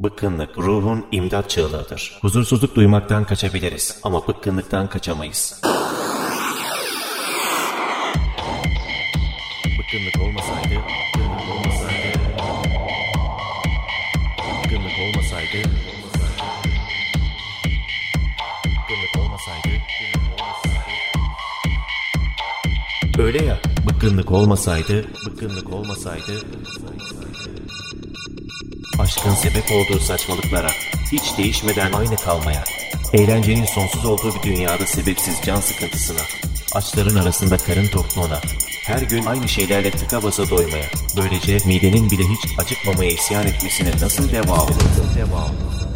Bıkkınlık ruhun imdat çığlığıdır. Huzursuzluk duymaktan kaçabiliriz ama bıkkınlıktan kaçamayız. Bıkkınlık olmasaydı, bıkkınlık olmasaydı, bıkkınlık olmasaydı, bıkkınlık olmasaydı, Öyle ya, bıkkınlık olmasaydı, bıkkınlık olmasaydı, aşkın sebep olduğu saçmalıklara, hiç değişmeden aynı kalmaya, eğlencenin sonsuz olduğu bir dünyada sebepsiz can sıkıntısına, açların arasında karın tokluğuna, her gün aynı şeylerle tıka basa doymaya, böylece midenin bile hiç acıkmamaya isyan etmesine nasıl deva olur? Deva olur.